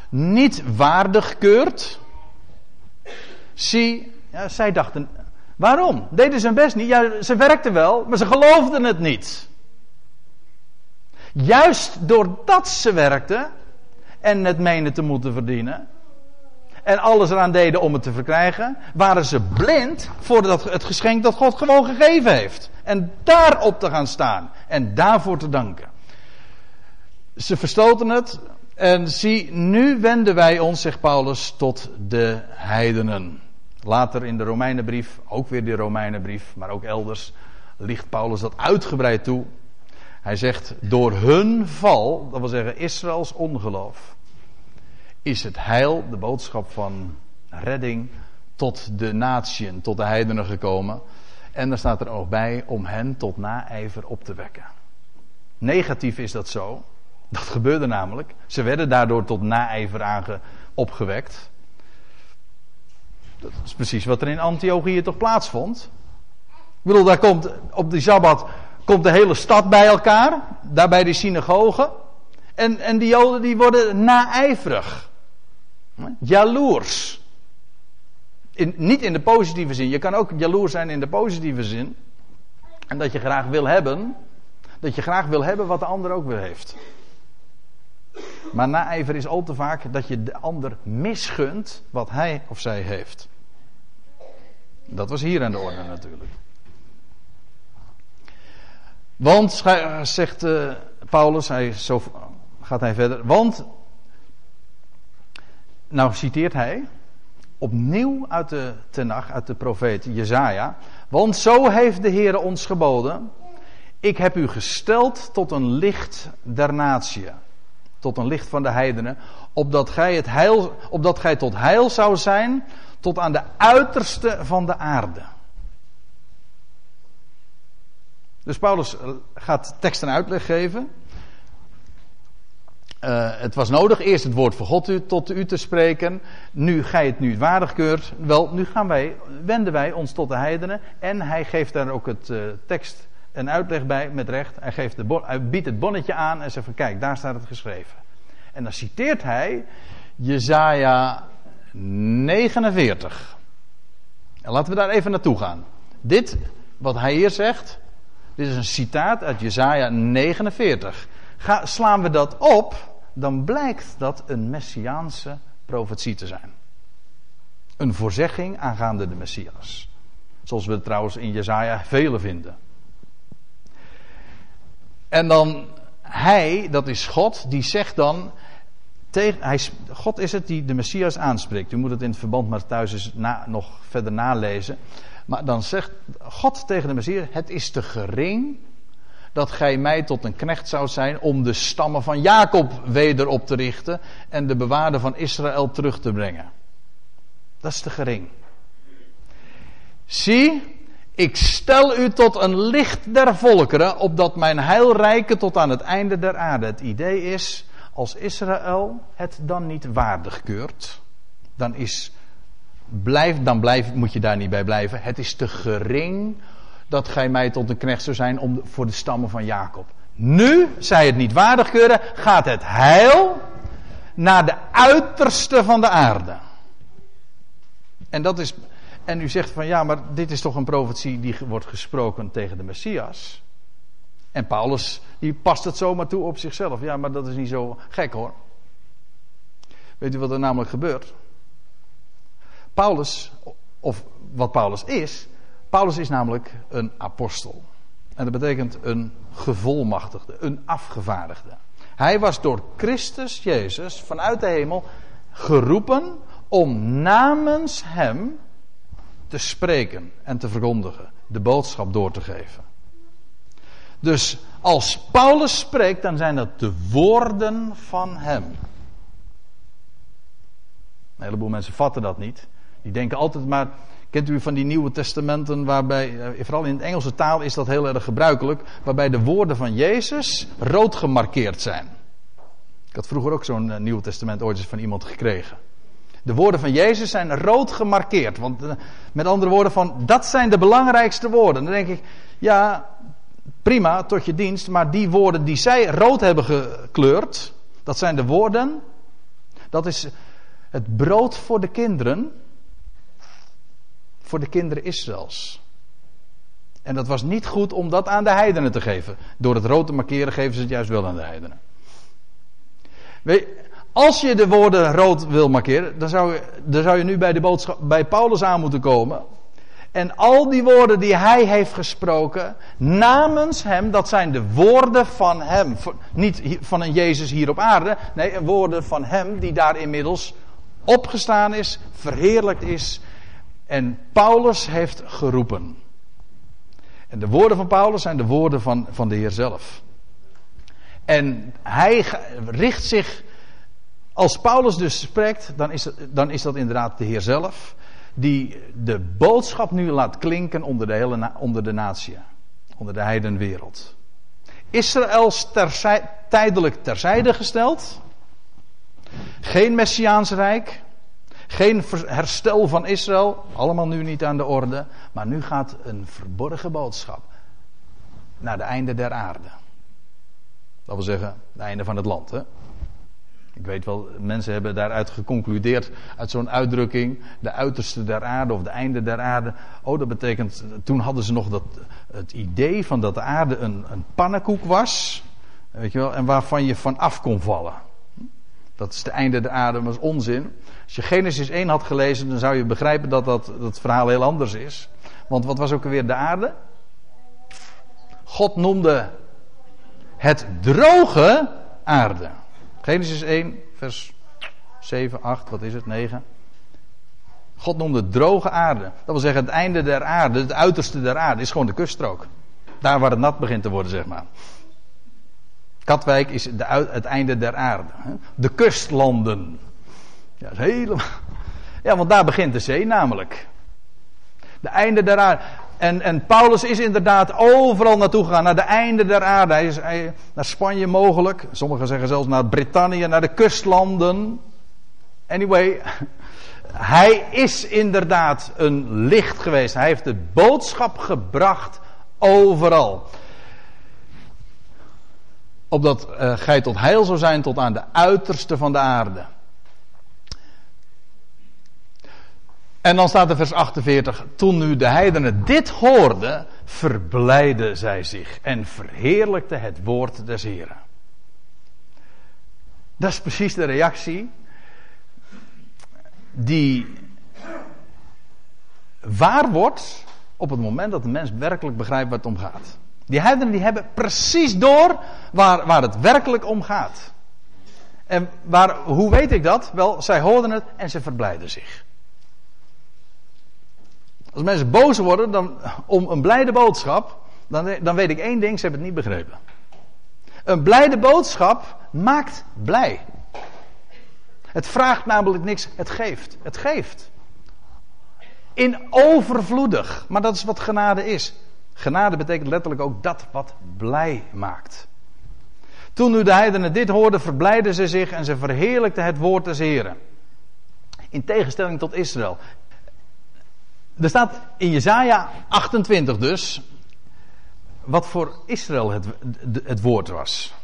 Niet waardig keurt. Zie, ja, zij dachten, waarom? Deden ze hun best niet? Ja, ze werkten wel, maar ze geloofden het niet. Juist doordat ze werkten en het menen te moeten verdienen, en alles eraan deden om het te verkrijgen, waren ze blind voor dat, het geschenk dat God gewoon gegeven heeft. En daarop te gaan staan en daarvoor te danken. Ze verstoten het en zie, nu wenden wij ons, zegt Paulus, tot de heidenen. Later in de Romeinenbrief, ook weer de Romeinenbrief, maar ook elders, ligt Paulus dat uitgebreid toe. Hij zegt, door hun val, dat wil zeggen Israëls ongeloof, is het heil, de boodschap van redding, tot de natieën, tot de heidenen gekomen. En daar staat er ook bij om hen tot naijver op te wekken. Negatief is dat zo. Dat gebeurde namelijk. Ze werden daardoor tot naijver opgewekt. Dat is precies wat er in Antiochië toch plaatsvond. Ik bedoel, daar komt op die Sabbat komt de hele stad bij elkaar. Daar bij synagogen. En, en die Joden die worden naijverig. Jaloers. Niet in de positieve zin. Je kan ook jaloers zijn in de positieve zin. En dat je graag wil hebben. Dat je graag wil hebben wat de ander ook weer heeft. Maar naijver is al te vaak dat je de ander misgunt wat hij of zij heeft. Dat was hier aan de orde natuurlijk. Want, zegt uh, Paulus, hij, zo gaat hij verder. Want nou citeert hij opnieuw uit de Tenach, uit de profeet Jezaja. Want zo heeft de Heer ons geboden. Ik heb u gesteld tot een licht der natie. Tot een licht van de heidenen. Opdat gij, het heil, opdat gij tot heil zou zijn. Tot aan de uiterste van de aarde. Dus Paulus gaat tekst en uitleg geven. Uh, het was nodig eerst het woord van God u, tot u te spreken. Nu gij het nu waardig keurt. Wel, nu gaan wij, wenden wij ons tot de heidenen. En hij geeft daar ook het uh, tekst en uitleg bij met recht. Hij, geeft de biedt het bonnetje aan en zegt van kijk, daar staat het geschreven. En dan citeert hij Jezaja 49. En laten we daar even naartoe gaan. Dit, wat hij hier zegt, dit is een citaat uit Jezaja 49. Ga, slaan we dat op, dan blijkt dat een messiaanse profetie te zijn. Een voorzegging aangaande de Messias. Zoals we het trouwens in Jezaja vele vinden. En dan hij, dat is God, die zegt dan. Tegen, God is het die de Messias aanspreekt. U moet het in het verband maar thuis eens na, nog verder nalezen. Maar dan zegt God tegen de Messias: Het is te gering dat gij mij tot een knecht zou zijn om de stammen van Jacob weder op te richten en de bewaarde van Israël terug te brengen. Dat is te gering. Zie, ik stel u tot een licht der volkeren, opdat mijn heilrijke tot aan het einde der aarde. Het idee is, als Israël het dan niet waardig keurt, dan is, blijf, dan blijf, moet je daar niet bij blijven. Het is te gering dat gij mij tot een knecht zou zijn om, voor de stammen van Jacob. Nu, zij het niet waardig keuren, gaat het heil naar de uiterste van de aarde. En dat is. En u zegt van ja, maar dit is toch een profetie die wordt gesproken tegen de Messias. En Paulus, die past het zomaar toe op zichzelf. Ja, maar dat is niet zo gek hoor. Weet u wat er namelijk gebeurt? Paulus, of wat Paulus is, Paulus is namelijk een apostel. En dat betekent een gevolmachtigde, een afgevaardigde. Hij was door Christus Jezus vanuit de hemel geroepen om namens Hem te spreken en te verkondigen, de boodschap door te geven. Dus als Paulus spreekt, dan zijn dat de woorden van Hem. Een heleboel mensen vatten dat niet. Die denken altijd maar, Kent u van die Nieuwe Testamenten, waarbij, eh, vooral in de Engelse taal is dat heel erg gebruikelijk, waarbij de woorden van Jezus rood gemarkeerd zijn. Ik had vroeger ook zo'n uh, Nieuwe Testament ooit eens van iemand gekregen. De woorden van Jezus zijn rood gemarkeerd. Want eh, met andere woorden, van, dat zijn de belangrijkste woorden. Dan denk ik, ja, prima, tot je dienst. Maar die woorden die zij rood hebben gekleurd, dat zijn de woorden. Dat is het brood voor de kinderen. Voor de kinderen Israëls. En dat was niet goed om dat aan de heidenen te geven. Door het rood te markeren geven ze het juist wel aan de heidenen. Weet, als je de woorden rood wil markeren, dan zou je, dan zou je nu bij, de boodschap, bij Paulus aan moeten komen. En al die woorden die hij heeft gesproken, namens hem, dat zijn de woorden van hem. Niet van een Jezus hier op aarde, nee, woorden van hem die daar inmiddels opgestaan is, verheerlijkt is. En Paulus heeft geroepen. En de woorden van Paulus zijn de woorden van, van de Heer zelf. En hij richt zich, als Paulus dus spreekt, dan is, dan is dat inderdaad de Heer zelf, die de boodschap nu laat klinken onder de hele onder de natie, onder de heidenwereld. Israëls tijdelijk terzijde gesteld, geen Messiaans rijk, geen herstel van Israël, allemaal nu niet aan de orde, maar nu gaat een verborgen boodschap naar de einde der aarde. Dat wil zeggen, het einde van het land. Hè? Ik weet wel, mensen hebben daaruit geconcludeerd, uit zo'n uitdrukking, de uiterste der aarde of de einde der aarde. Oh, dat betekent, toen hadden ze nog dat, het idee van dat de aarde een, een pannenkoek was, weet je wel, en waarvan je van af kon vallen. Dat is het einde der aarde, dat is onzin. Als je Genesis 1 had gelezen, dan zou je begrijpen dat dat, dat verhaal heel anders is. Want wat was ook alweer de aarde? God noemde het droge aarde. Genesis 1, vers 7, 8, wat is het? 9. God noemde droge aarde. Dat wil zeggen, het einde der aarde, het uiterste der aarde, is gewoon de kuststrook. Daar waar het nat begint te worden, zeg maar. Katwijk is de, het einde der aarde. De kustlanden. Ja, helemaal. Ja, want daar begint de zee namelijk. De einde der aarde. En, en Paulus is inderdaad overal naartoe gegaan, naar de einde der aarde. Hij is naar Spanje mogelijk, sommigen zeggen zelfs naar Brittannië, naar de kustlanden. Anyway, hij is inderdaad een licht geweest. Hij heeft de boodschap gebracht overal. Opdat uh, gij tot heil zou zijn tot aan de uiterste van de aarde. En dan staat er vers 48. Toen nu de heidenen dit hoorden, verblijden zij zich en verheerlijkte het woord des Heren. Dat is precies de reactie die waar wordt op het moment dat de mens werkelijk begrijpt waar het om gaat. Die heidenen die hebben precies door waar, waar het werkelijk om gaat. En waar, hoe weet ik dat? Wel, zij hoorden het en ze verblijden zich. Als mensen boos worden dan, om een blijde boodschap, dan, dan weet ik één ding, ze hebben het niet begrepen. Een blijde boodschap maakt blij. Het vraagt namelijk niks, het geeft. Het geeft. In overvloedig. Maar dat is wat genade is. Genade betekent letterlijk ook dat wat blij maakt. Toen nu de heidenen dit hoorden, verblijden ze zich en ze verheerlijkten het woord des Heren. In tegenstelling tot Israël. Er staat in Jezaja 28 dus, wat voor Israël het, het woord was.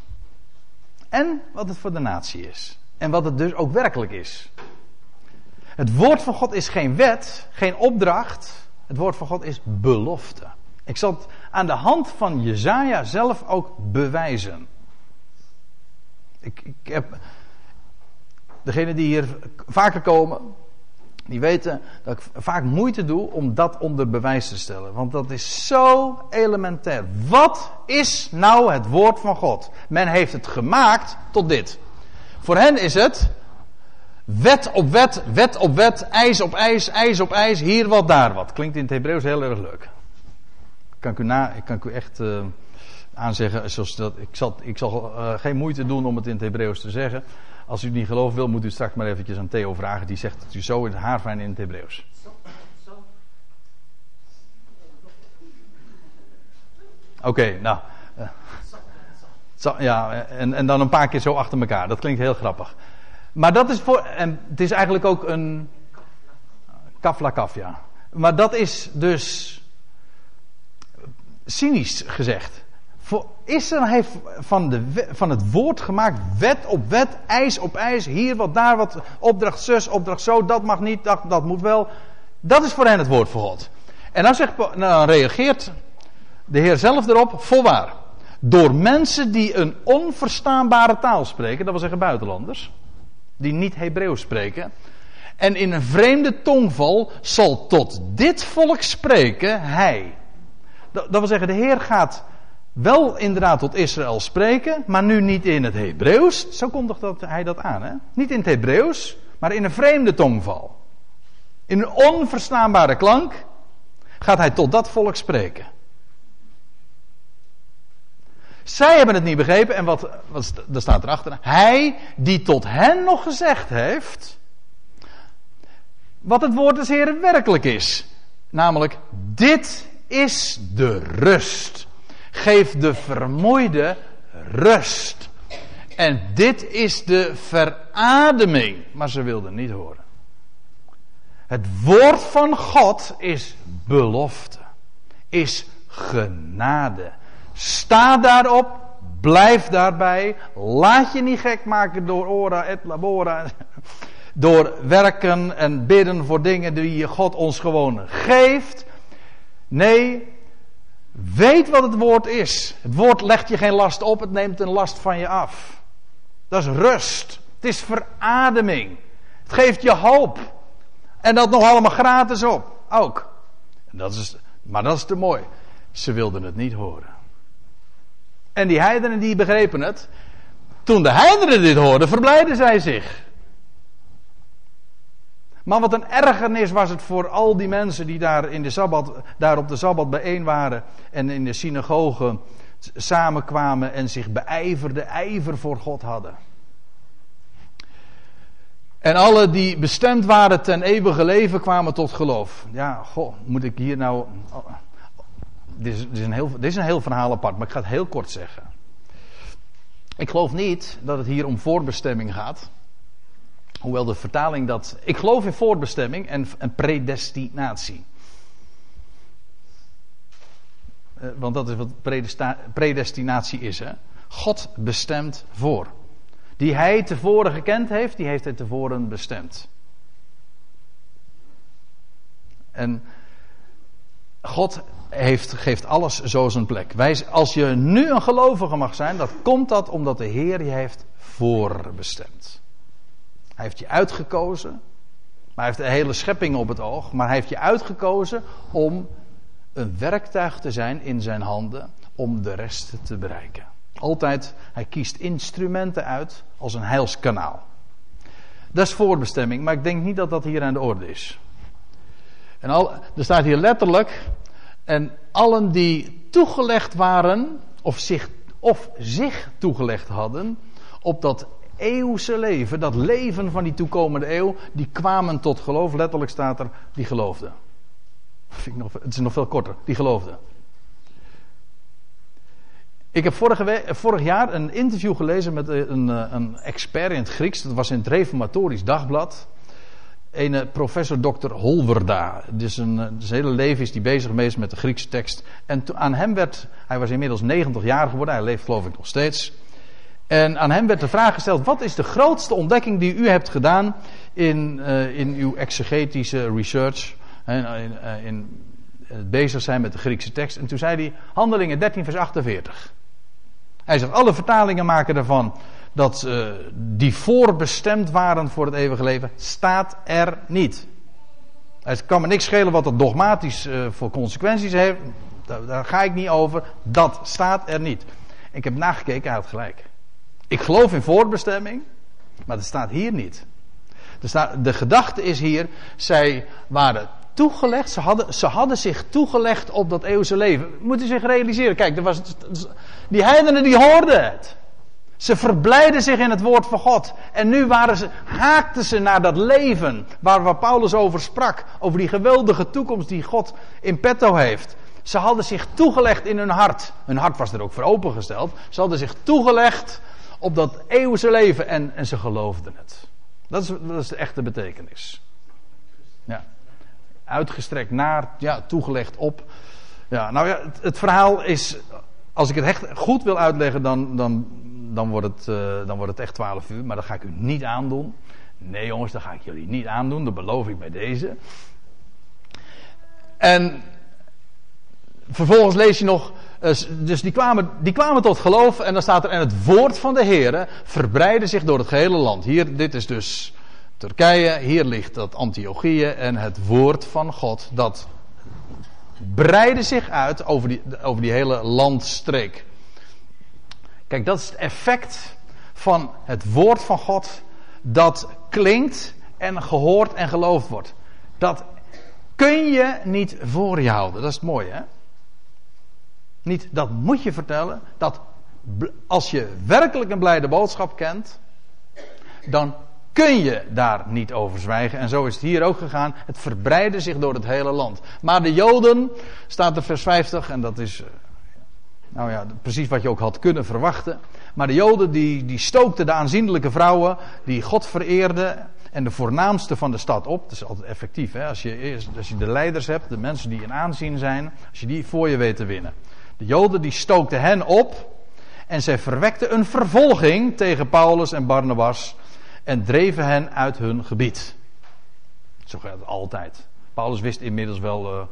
En wat het voor de natie is. En wat het dus ook werkelijk is. Het woord van God is geen wet, geen opdracht. Het woord van God is belofte. Ik zal het aan de hand van Jezaja zelf ook bewijzen. Ik, ik heb. Degenen die hier vaker komen, die weten dat ik vaak moeite doe om dat onder bewijs te stellen. Want dat is zo elementair. Wat is nou het woord van God? Men heeft het gemaakt tot dit. Voor hen is het wet op wet, wet op wet, ijs op ijs, ijs op ijs, hier wat, daar wat. Klinkt in het Hebreeuws heel erg leuk. Kan ik u, kan u echt uh, aanzeggen, zoals dat, ik zal, ik zal uh, geen moeite doen om het in het Hebreeuws te zeggen. Als u niet geloof wil, moet u straks maar eventjes aan Theo vragen. Die zegt het u zo in het haarfijn in het Hebreeuws. Oké, nou. Uh, ja, en, en dan een paar keer zo achter elkaar. Dat klinkt heel grappig. Maar dat is voor. En het is eigenlijk ook een. Kafla ja. Maar dat is dus. cynisch gezegd. Israël heeft van, de, van het woord gemaakt wet op wet, ijs op ijs, hier wat, daar wat, opdracht zus, opdracht zo, dat mag niet, dat, dat moet wel. Dat is voor hen het woord van God. En dan, zegt, nou, dan reageert de Heer zelf erop, voorwaar. Door mensen die een onverstaanbare taal spreken, dat wil zeggen buitenlanders, die niet Hebreeuws spreken, en in een vreemde tongval zal tot dit volk spreken hij. Dat, dat wil zeggen, de Heer gaat wel inderdaad tot Israël spreken, maar nu niet in het Hebreeuws. Zo kondigt dat, hij dat aan, hè? Niet in het Hebreeuws, maar in een vreemde tongval. In een onverstaanbare klank gaat hij tot dat volk spreken. Zij hebben het niet begrepen en wat, wat er staat erachter? Hij die tot hen nog gezegd heeft, wat het woord des Heren werkelijk is. Namelijk, dit is de rust. Geef de vermoeide rust. En dit is de verademing. Maar ze wilden niet horen. Het woord van God is belofte. Is genade. Sta daarop. Blijf daarbij. Laat je niet gek maken door ora et labora. Door werken en bidden voor dingen die God ons gewoon geeft. Nee, weet wat het woord is. Het woord legt je geen last op, het neemt een last van je af. Dat is rust. Het is verademing. Het geeft je hoop. En dat nog allemaal gratis op. Ook. Dat is, maar dat is te mooi. Ze wilden het niet horen. En die heidenen die begrepen het. Toen de heidenen dit hoorden, verblijden zij zich. Maar wat een ergernis was het voor al die mensen die daar, in de Sabbat, daar op de Sabbat bijeen waren. En in de synagoge samenkwamen en zich beijverden, ijver voor God hadden. En alle die bestemd waren ten eeuwige leven kwamen tot geloof. Ja, goh, moet ik hier nou. Oh, dit, is, dit, is een heel, dit is een heel verhaal apart, maar ik ga het heel kort zeggen. Ik geloof niet dat het hier om voorbestemming gaat. Hoewel de vertaling dat. Ik geloof in voorbestemming en, en predestinatie. Uh, want dat is wat predestinatie is. Hè? God bestemt voor. Die hij tevoren gekend heeft, die heeft hij tevoren bestemd. En God heeft, geeft alles zo zijn plek. Wij, als je nu een gelovige mag zijn, dat komt dat omdat de Heer je heeft voorbestemd. Hij heeft je uitgekozen. Maar hij heeft de hele schepping op het oog. Maar hij heeft je uitgekozen om een werktuig te zijn in zijn handen. Om de rest te bereiken. Altijd, hij kiest instrumenten uit als een heilskanaal. Dat is voorbestemming, maar ik denk niet dat dat hier aan de orde is. En al, er staat hier letterlijk. En allen die toegelegd waren, of zich, of zich toegelegd hadden, op dat eeuwse leven, dat leven van die toekomende eeuw, die kwamen tot geloof. Letterlijk staat er, die geloofden. Het is nog veel korter, die geloofden. Ik heb vorige vorig jaar een interview gelezen met een, een expert in het Grieks. Dat was in het Reformatorisch Dagblad. Een professor Dr. Holverda. Dus een, zijn hele leven is hij bezig geweest met de Griekse tekst. En aan hem werd, hij was inmiddels 90 jaar geworden, hij leeft geloof ik nog steeds. En aan hem werd de vraag gesteld: wat is de grootste ontdekking die u hebt gedaan in, uh, in uw exegetische research? In, in, eh, in het bezig zijn met de Griekse tekst. En toen zei hij: Handelingen 13, vers 48. Hij zegt: alle vertalingen maken ervan dat die voorbestemd waren voor het eeuwige leven, staat er niet. Het kan me niks schelen wat dat dogmatisch voor consequenties heeft. Daar, daar, ga ik niet over. Dat staat er niet. Ik heb nagekeken, hij had gelijk. Ik geloof in voorbestemming, maar dat staat hier niet. De gedachte is hier, zij waren toegelegd, ze hadden, ze hadden zich toegelegd op dat eeuwse leven. Moet u zich realiseren, kijk, er was, die heidenen die hoorden het. Ze verblijden zich in het woord van God. En nu waren ze, haakten ze naar dat leven waar, waar Paulus over sprak. Over die geweldige toekomst die God in petto heeft. Ze hadden zich toegelegd in hun hart. Hun hart was er ook voor opengesteld. Ze hadden zich toegelegd op dat eeuwse leven en, en ze geloofden het. Dat is, dat is de echte betekenis. Ja. Uitgestrekt naar, ja, toegelegd op. Ja, nou ja, het, het verhaal is, als ik het echt goed wil uitleggen, dan, dan, dan, wordt het, uh, dan wordt het echt 12 uur. Maar dat ga ik u niet aandoen. Nee jongens, dat ga ik jullie niet aandoen. Dat beloof ik bij deze. En vervolgens lees je nog. Eh, dus die kwamen, die kwamen tot geloof. En dan staat er. En het woord van de Heer verbreidde zich door het gehele land. Hier, dit is dus Turkije. Hier ligt dat Antiochië. En het woord van God. Dat breidde zich uit over die, over die hele landstreek. Kijk, dat is het effect van het woord van God. Dat klinkt en gehoord en geloofd wordt. Dat kun je niet voor je houden. Dat is het mooie, hè? Niet dat moet je vertellen. Dat als je werkelijk een blijde boodschap kent, dan kun je daar niet over zwijgen. En zo is het hier ook gegaan. Het verbreidde zich door het hele land. Maar de Joden, staat er vers 50, en dat is, eh, nou ja, precies wat je ook had kunnen verwachten. Maar de Joden die, die stookten de aanzienlijke vrouwen die God vereerden en de voornaamste van de stad op. Dat is altijd effectief. Hè? Als, je, als je de leiders hebt, de mensen die in aanzien zijn, als je die voor je weet te winnen. De Joden die stookten hen op en zij verwekten een vervolging tegen Paulus en Barnabas en dreven hen uit hun gebied. Zo gaat het altijd. Paulus wist inmiddels wel uh,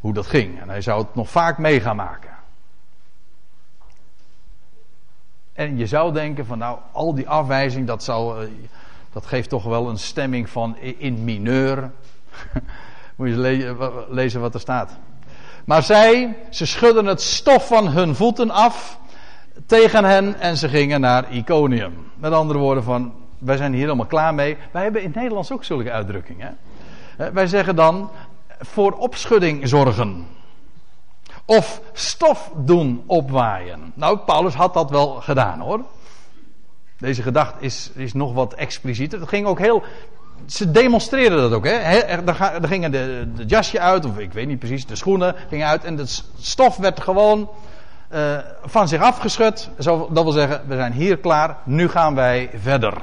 hoe dat ging en hij zou het nog vaak mee maken. En je zou denken van nou, al die afwijzing, dat, uh, dat geeft toch wel een stemming van in mineur. Moet je le lezen wat er staat. Maar zij, ze schudden het stof van hun voeten af tegen hen en ze gingen naar Iconium. Met andere woorden van, wij zijn hier helemaal klaar mee. Wij hebben in het Nederlands ook zulke uitdrukkingen. Wij zeggen dan, voor opschudding zorgen. Of stof doen opwaaien. Nou, Paulus had dat wel gedaan hoor. Deze gedachte is, is nog wat explicieter. Het ging ook heel. Ze demonstreerden dat ook. Hè. Er, gingen de, de, jasje uit, of ik weet niet precies, de schoenen gingen uit. En het stof werd gewoon uh, van zich afgeschud. Dat wil zeggen, we zijn hier klaar, nu gaan wij verder.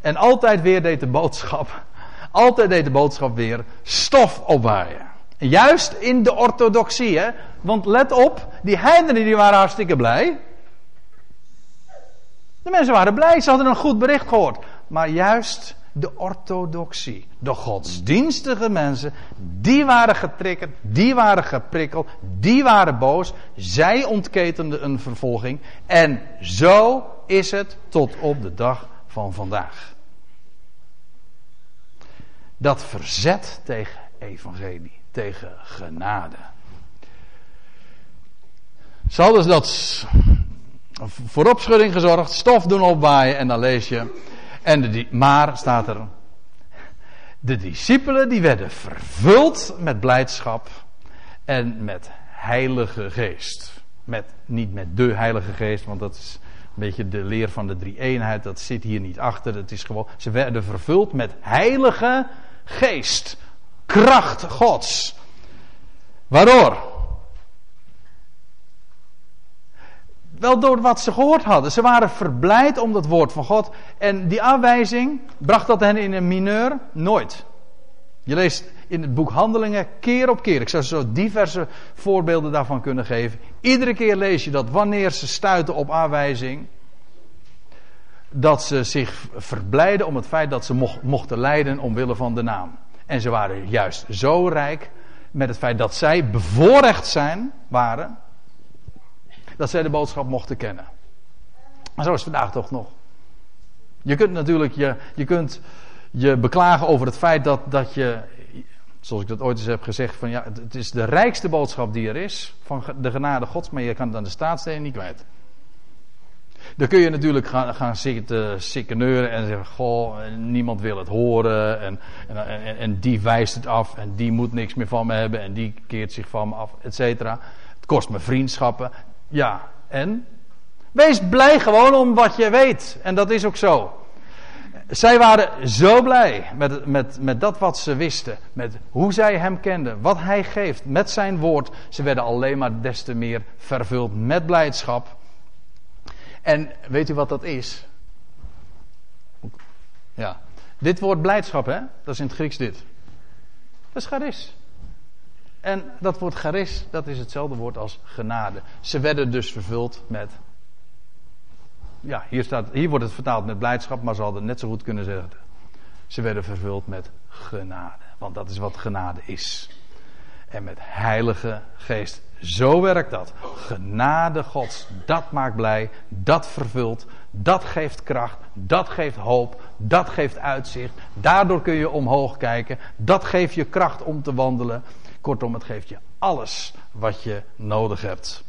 En altijd weer deed de boodschap, altijd deed de boodschap weer stof opwaaien. Juist in de orthodoxie, hè? Want let op, die heidenen die waren hartstikke blij. De mensen waren blij, ze hadden een goed bericht gehoord. Maar juist de orthodoxie, de godsdienstige mensen, die waren getriggerd, die waren geprikkeld, die waren boos. Zij ontketenden een vervolging. En zo is het tot op de dag van vandaag. Dat verzet tegen evangelie, tegen genade. Ze hadden dat voor opschudding gezorgd, stof doen opwaaien en dan lees je. En maar staat er. De discipelen die werden vervuld met blijdschap en met heilige geest. Met, niet met de heilige geest, want dat is een beetje de leer van de drie eenheid. Dat zit hier niet achter. Het is gewoon, ze werden vervuld met heilige geest. Kracht Gods. Waardoor? Wel door wat ze gehoord hadden. Ze waren verblijd om dat woord van God. En die aanwijzing, bracht dat hen in een mineur? Nooit. Je leest in het boek Handelingen keer op keer. Ik zou zo diverse voorbeelden daarvan kunnen geven. Iedere keer lees je dat wanneer ze stuiten op aanwijzing. Dat ze zich verblijden om het feit dat ze mochten lijden omwille van de naam. En ze waren juist zo rijk met het feit dat zij bevoorrecht zijn, waren dat zij de boodschap mochten kennen. Maar zo is vandaag toch nog. Je kunt natuurlijk je, je, kunt je beklagen over het feit dat, dat je, zoals ik dat ooit eens heb gezegd, van ja, het is de rijkste boodschap die er is van de genade Gods, maar je kan het aan de staatssteden niet kwijt. Dan kun je natuurlijk gaan, gaan zitten sikkeneuren en zeggen: Goh, niemand wil het horen. En, en, en, en, die wijst het af. En die moet niks meer van me hebben. En die keert zich van me af, et cetera. Het kost me vriendschappen. Ja, en? Wees blij gewoon om wat je weet. En dat is ook zo. Zij waren zo blij met, met, met dat wat ze wisten. Met hoe zij hem kenden. Wat hij geeft. Met zijn woord. Ze werden alleen maar des te meer vervuld met blijdschap. En weet u wat dat is? Ja. Dit woord blijdschap, hè? Dat is in het Grieks dit. Dat is charis. En dat woord charis, dat is hetzelfde woord als genade. Ze werden dus vervuld met. Ja, hier, staat, hier wordt het vertaald met blijdschap, maar ze hadden net zo goed kunnen zeggen. Ze werden vervuld met genade. Want dat is wat genade is. En met heilige geest. Zo werkt dat. Genade Gods, dat maakt blij, dat vervult, dat geeft kracht, dat geeft hoop, dat geeft uitzicht. Daardoor kun je omhoog kijken, dat geeft je kracht om te wandelen. Kortom, het geeft je alles wat je nodig hebt.